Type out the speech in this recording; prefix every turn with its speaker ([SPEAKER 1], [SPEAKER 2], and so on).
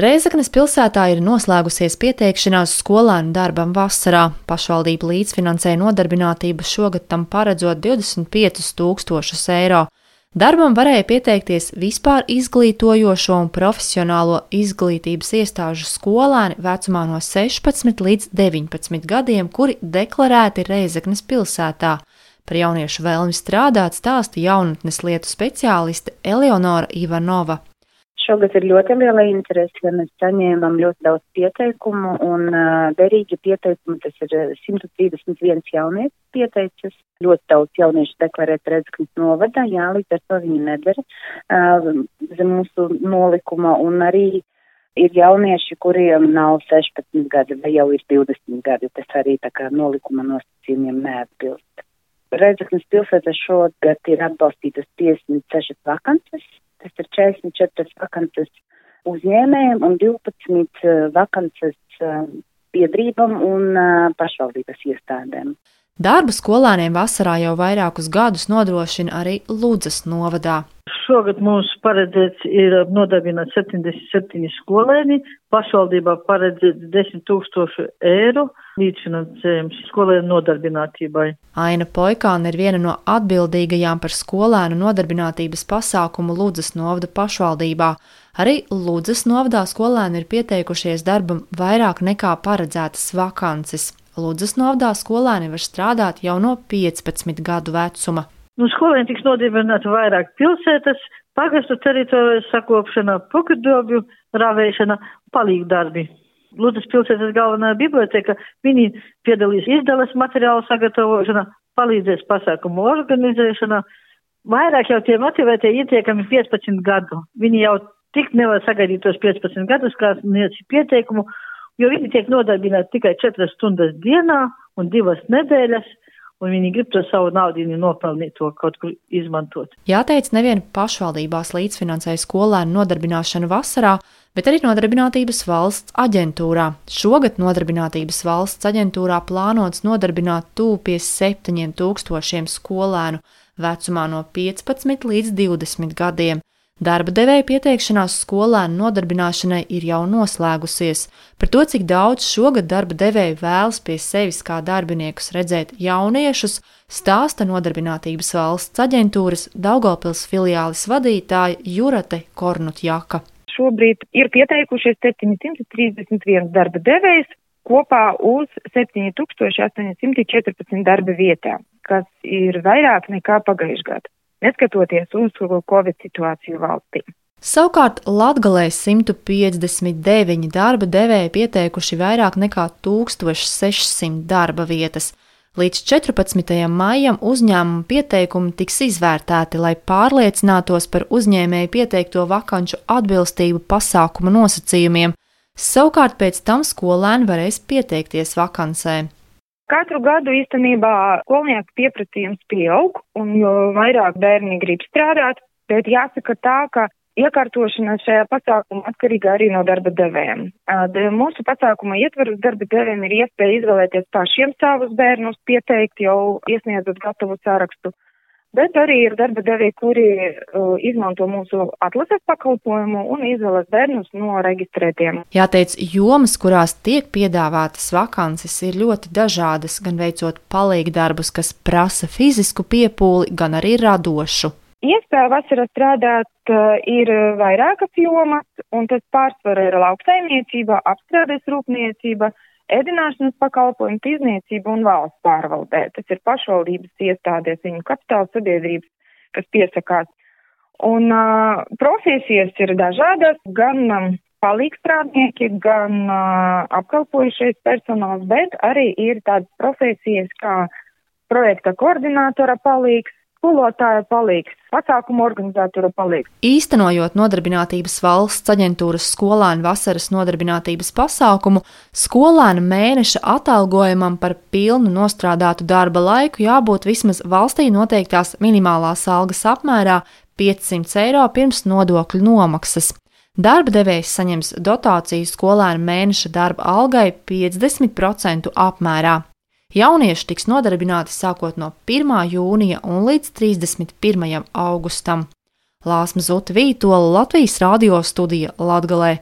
[SPEAKER 1] Reizeknas pilsētā ir noslēgusies pieteikšanās skolēnu darbam vasarā. Pašvaldība līdzfinansēja nodarbinātību šogad tam paredzot 25 tūkstošus eiro. Darbam varēja pieteikties vispār izglītojošo un profesionālo izglītības iestāžu skolēni vecumā no 16 līdz 19 gadiem, kuri deklarēti Reizeknas pilsētā. Par jauniešu vēlmi strādāt stāsta jaunatnes lietu speciāliste Eleonora Ivanova.
[SPEAKER 2] Šogad ir ļoti liela interese, ja mēs saņēmām ļoti daudz pieteikumu un uh, derīgi pieteikumu, tas ir 131 jaunieši pieteicis. Ļoti daudz jauniešu deklarēt Redzeknas novadā, jā, līdz ar to viņi nedara uh, zem mūsu nolikuma un arī ir jaunieši, kuriem nav 16 gadi vai jau ir 20 gadi, tas arī tā kā nolikuma nosacījumiem neatbilst. Redzeknas pilsētā šogad ir atbalstītas 56 vakances Tas ir 44 vakances uzņēmējiem un 12 eh, vakances eh, biedrībam un eh, pašvaldības iestādēm.
[SPEAKER 1] Darbu skolēniem vasarā jau vairākus gadus nodrošina arī Lūdzas novadā.
[SPEAKER 3] Šogad mums paredzēts ir nodarbināt 77 skolēni, pašvaldībā paredzēts 10 tūkstošu eiro līdzfinansējums skolēnu nodarbinātībai.
[SPEAKER 1] Aina Poikāna ir viena no atbildīgajām par skolēnu nodarbinātības pasākumu Lūdzas novada pašvaldībā. Arī Lūdzas novadā skolēni ir pieteikušies darbam vairāk nekā paredzētas vakances. Lūdzas novadā skolēni var strādāt jau no 15 gadu vecuma.
[SPEAKER 3] Nu, skolēni tiks nodibināti vairāk pilsētas, pagastu teritorijas sakopšana, pokrdobju ravēšana, palīgdarbi. Lūdzas pilsētas galvenā biblioteka, viņi piedalīs izdales materiālu sagatavošanā, palīdzēs pasākumu organizēšanā. Vairāk jau tie motivētie ietiekami 15 gadu. Viņi jau tik nevar sagaidīt tos 15 gadus, kā sniedz pieteikumu, jo viņi tiek nodarbināti tikai 4 stundas dienā un 2 nedēļas un viņi grib to savu naudu nopelnīt, to kaut kur izmantot.
[SPEAKER 1] Jāteic, nevien pašvaldībās līdzfinansēja skolēnu nodarbināšanu vasarā, bet arī Nodarbinātības valsts aģentūrā. Šogad Nodarbinātības valsts aģentūrā plānots nodarbināt tūp pie 7000 skolēnu vecumā no 15 līdz 20 gadiem. Darba devēja pieteikšanās skolēnu nodarbināšanai ir jau noslēgusies. Par to, cik daudz šogad darba devēja vēlas pie sevis kā darbiniekus redzēt jauniešus, stāsta Nodarbinātības valsts aģentūras Daugopils filiālis vadītāja Jurate Kornutjaka.
[SPEAKER 2] Šobrīd ir pieteikušies 731 darba devējs kopā uz 7814 darba vietām, kas ir vairāk nekā pagājušajā gadā neskatoties uz Covid situāciju valstī.
[SPEAKER 1] Savukārt Latgalē 159 darba devēji pieteikuši vairāk nekā 1600 darba vietas. Līdz 14. maijam uzņēmuma pieteikumi tiks izvērtēti, lai pārliecinātos par uzņēmēju pieteikto vakanču atbilstību pasākuma nosacījumiem. Savukārt pēc tam skolēni varēs pieteikties vakancē.
[SPEAKER 2] Katru gadu īstenībā skolnieku pieprasījums pieaug, un jo vairāk bērni grib strādāt, bet jāsaka tā, ka iekārtošana šajā pasākumā atkarīga arī no darba devējiem. Mūsu pasākuma ietvaros darba devējiem ir iespēja izvēlēties pašiem savus bērnus, pieteikt jau iesniedzot gatavu sārakstu bet arī ir darba devēji, kuri uh, izmanto mūsu atlases pakalpojumu un izvēlas bērnus no reģistrētiem.
[SPEAKER 1] Jāteic, jomas, kurās tiek piedāvātas vakances, ir ļoti dažādas, gan veicot palīgdarbus, kas prasa fizisku piepūli, gan arī radošu.
[SPEAKER 2] Iespēja vasarā strādāt uh, ir vairākas jomas, un tas pārsvarā ir lauksaimniecība, apstrādes rūpniecība, uh, ēdināšanas pakalpojumu, tirzniecību un valsts pārvaldē. Tas ir pašvaldības iestādēs, viņu kapitāla sabiedrības, kas piesakās. Un uh, profesijas ir dažādas, gan um, palīgstrādnieki, gan uh, apkalpojušais personāls, bet arī ir tādas profesijas kā projekta koordinātora palīgs, skolotāja palīgs, pasākumu organizatora palīgs.
[SPEAKER 1] Īstenojot nodarbinātības valsts aģentūras skolēnu vasaras nodarbinātības pasākumu, skolēnu mēneša atalgojumam par pilnu nostrādātu darba laiku jābūt vismaz valstī noteiktās minimālās algas apmērā 500 eiro pirms nodokļu nomaksas. Darba devējs saņems dotāciju skolēnu mēneša darba algai 50% apmērā. Jaunieši tiks nodarbināti sākot no 1. jūnija un līdz 31. augustam. Lāsma Zuta Vītola Latvijas radio studija Latgalē.